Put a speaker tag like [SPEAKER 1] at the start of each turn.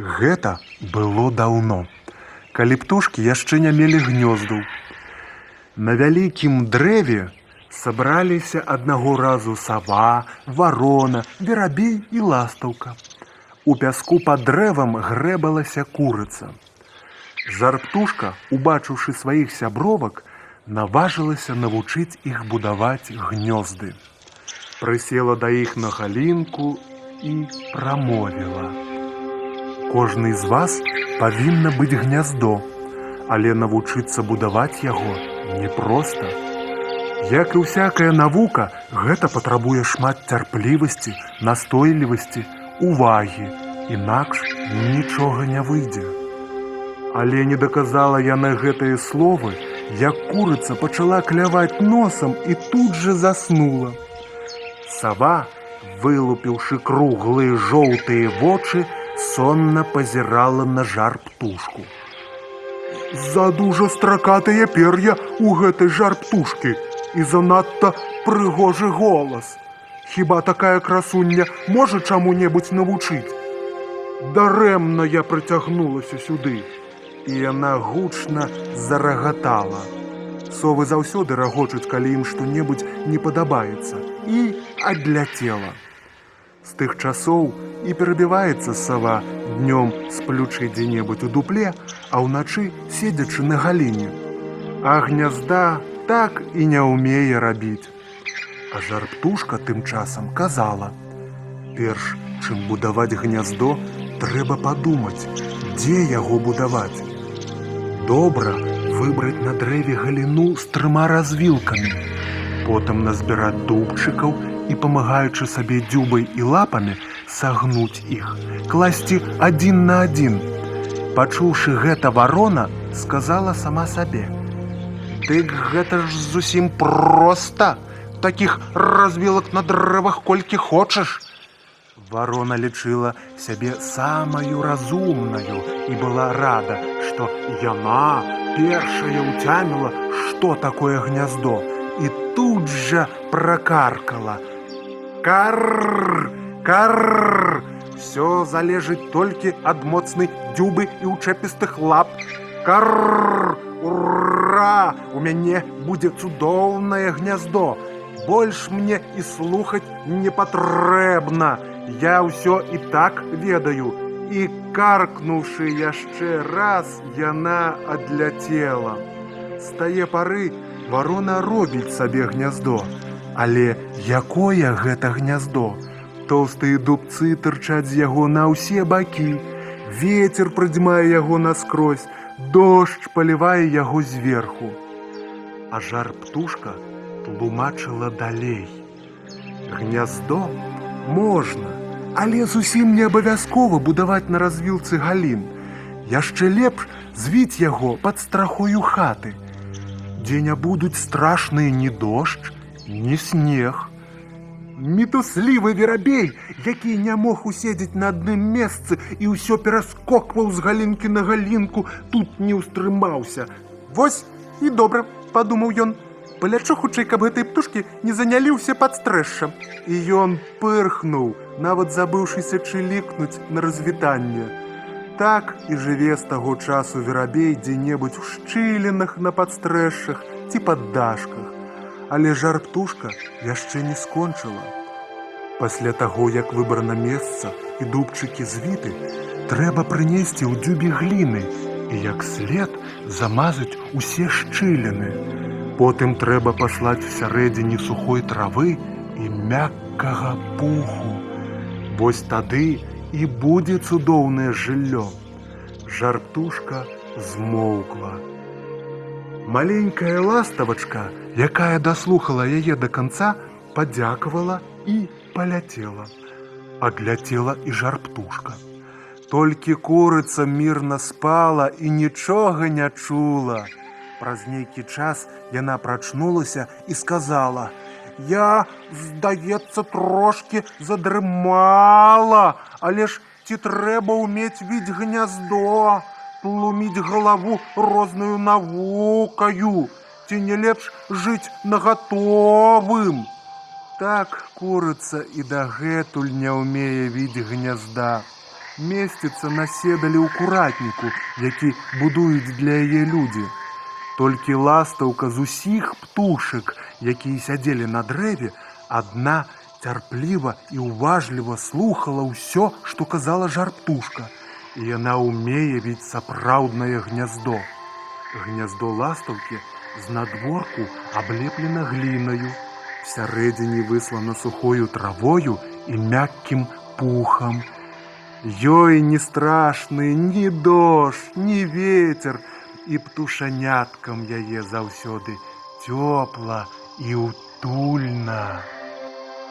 [SPEAKER 1] Гэта было даўно, калі птушкі яшчэ не мелі гнёздаў. На вялікім дрэве сабраліся аднаго разу сава, варона, верабей і ластаўка. У пяску пад дрэвам грэбалася курыца. Жар-птушка, убачыўшы сваіх сябровак, наважылася навучыць іх будаваць гнёзды. Прысела да іх на галінку і прамовіла. Кожны з вас павінна быць гняздо, але навучыцца будаваць яго непроста. Як і ўсякая навука, гэта патрабуе шмат цярплівасці, настойлівасці, увагі, інакш нічога не выйдзе. Але не даказала яна гэтыя словы, як курыца пачала кляваць носам і тут жа заснула. Сава, вылупіўшы круглыя жоўтыя вочы, сонна пазірала на жар птушку. Задужа стракатыя пер'я у гэтай жар птушкі і занадта прыгожы голас. Хіба такая красуння можа чаму-небудзь навучыць? Дарэмна я прыцягнулася сюды, і яна гучна зарагатала. Совы заўсёды рагочуць, калі ім што-небудзь не падабаецца і адляцела. З тых часоў і перабіваецца сава днём сплючы дзе-небудзь у дупле, а ўначы седзячы на галіне. А гнязда так і не ўмее рабіць. А жар-птушка тым часам казала: « Перш, чым будаваць гняздо, трэба падумаць, дзе яго будаваць. Добра выбраць на дрэве галіну з трыма развілкамі, потым назбіраць дубчыкаў і памагаючы сабе дзюбай і лапамі сагнуць іх, класці адзін на адзін. Пачуўшы гэта варона, сказала сама сабе: « Дык гэта ж зусім проста, такіх развілак на дрэвах колькі хочаш. Варона лічыла сябе самаю разумнаю і была рада, што яна першая ўцяміла, што такое гняздо, і тут жа пракаркала: Кар, кар! Всё залежыць толькі ад моцнай дзюбы і ўчэпістых лап. Кар! Ура! У мяне будзе цудоўнае гняздо. Больш мне і слухаць не патрэбна. Я ўсё і так ведаю. І каркнуўшы яшчэ раз, яна адляцела. З тае пары варона робіць сабе гняздо. Але якое гэта гняздо? Тоўстыя дубцы тырчаць з яго на ўсе бакі. Вецер прыдзьмае яго наскрозь, дождж палівае яго зверху. А жар птушка тлумачыла далей. Гняздо можна, але зусім не абавязкова будаваць на развілцы галін. Яшчэ лепш звіць яго пад страхою хаты, дзе не будуць страшныя ні дождж, ні снег. Мітуслівы верабей, які не мог уседзець на адным месцы і ўсё пераскокваў з галінкі на галінку, тут не ўстрымаўся. Вось і добра, падумаў ён, палячу хутчэй, каб гэтай птушкі не занялі ўсе падстрэшша. І ён пырхнуў, нават забыўшыся чылікнуць на развітанне. Так і жыве з таго часу верабей дзе-небудзь у шчылінах на падстрэшшах ці пад дашках але жар птушка яшчэ не скончыла. Пасля таго, як выбрана месца і дубчыкі звіты, трэба прынесці ў дзюбе гліны і як след замазаць усе шчыліны. Потым трэба паслаць всярэдзіне сухой травы і мяккага пуху. Вось тады і будзе цудоўнае жыллё. Жартушка змоўкла. Маленькая ластавачка, якая даслухала яе да канца, падзякавала і паляцела. Адляцела і жарптушка. Толькі курыца мірна спала і нічога не чула. Праз нейкі час яна прачнулася і сказала: « Я, здаецца, трошки задрымала, але ж ці трэба ўмець відць гняздо, тлуміць галаву розную навукаю, ці не лепш жыць нагатовым. Так курыца і дагэтуль не ўмее відь гнязда. месціцца на седалі ў куратніку, які будуюць для яе людзі. Толькі ластаўка з усіх птушак, якія сядзелі на дрэве, адна цярпліва і ўважліва слухала ўсё, што казала жарптушка, яна ўмее віць сапраўднае гняздо. Гняздо ластаўкі з надворку аблеплена глінаю, всярэдзіне выслана сухою травою і мяккім пухам. Ёй не страшны ні дождж, ні ветер, і птушаняткам яе заўсёды цёпла і утульна.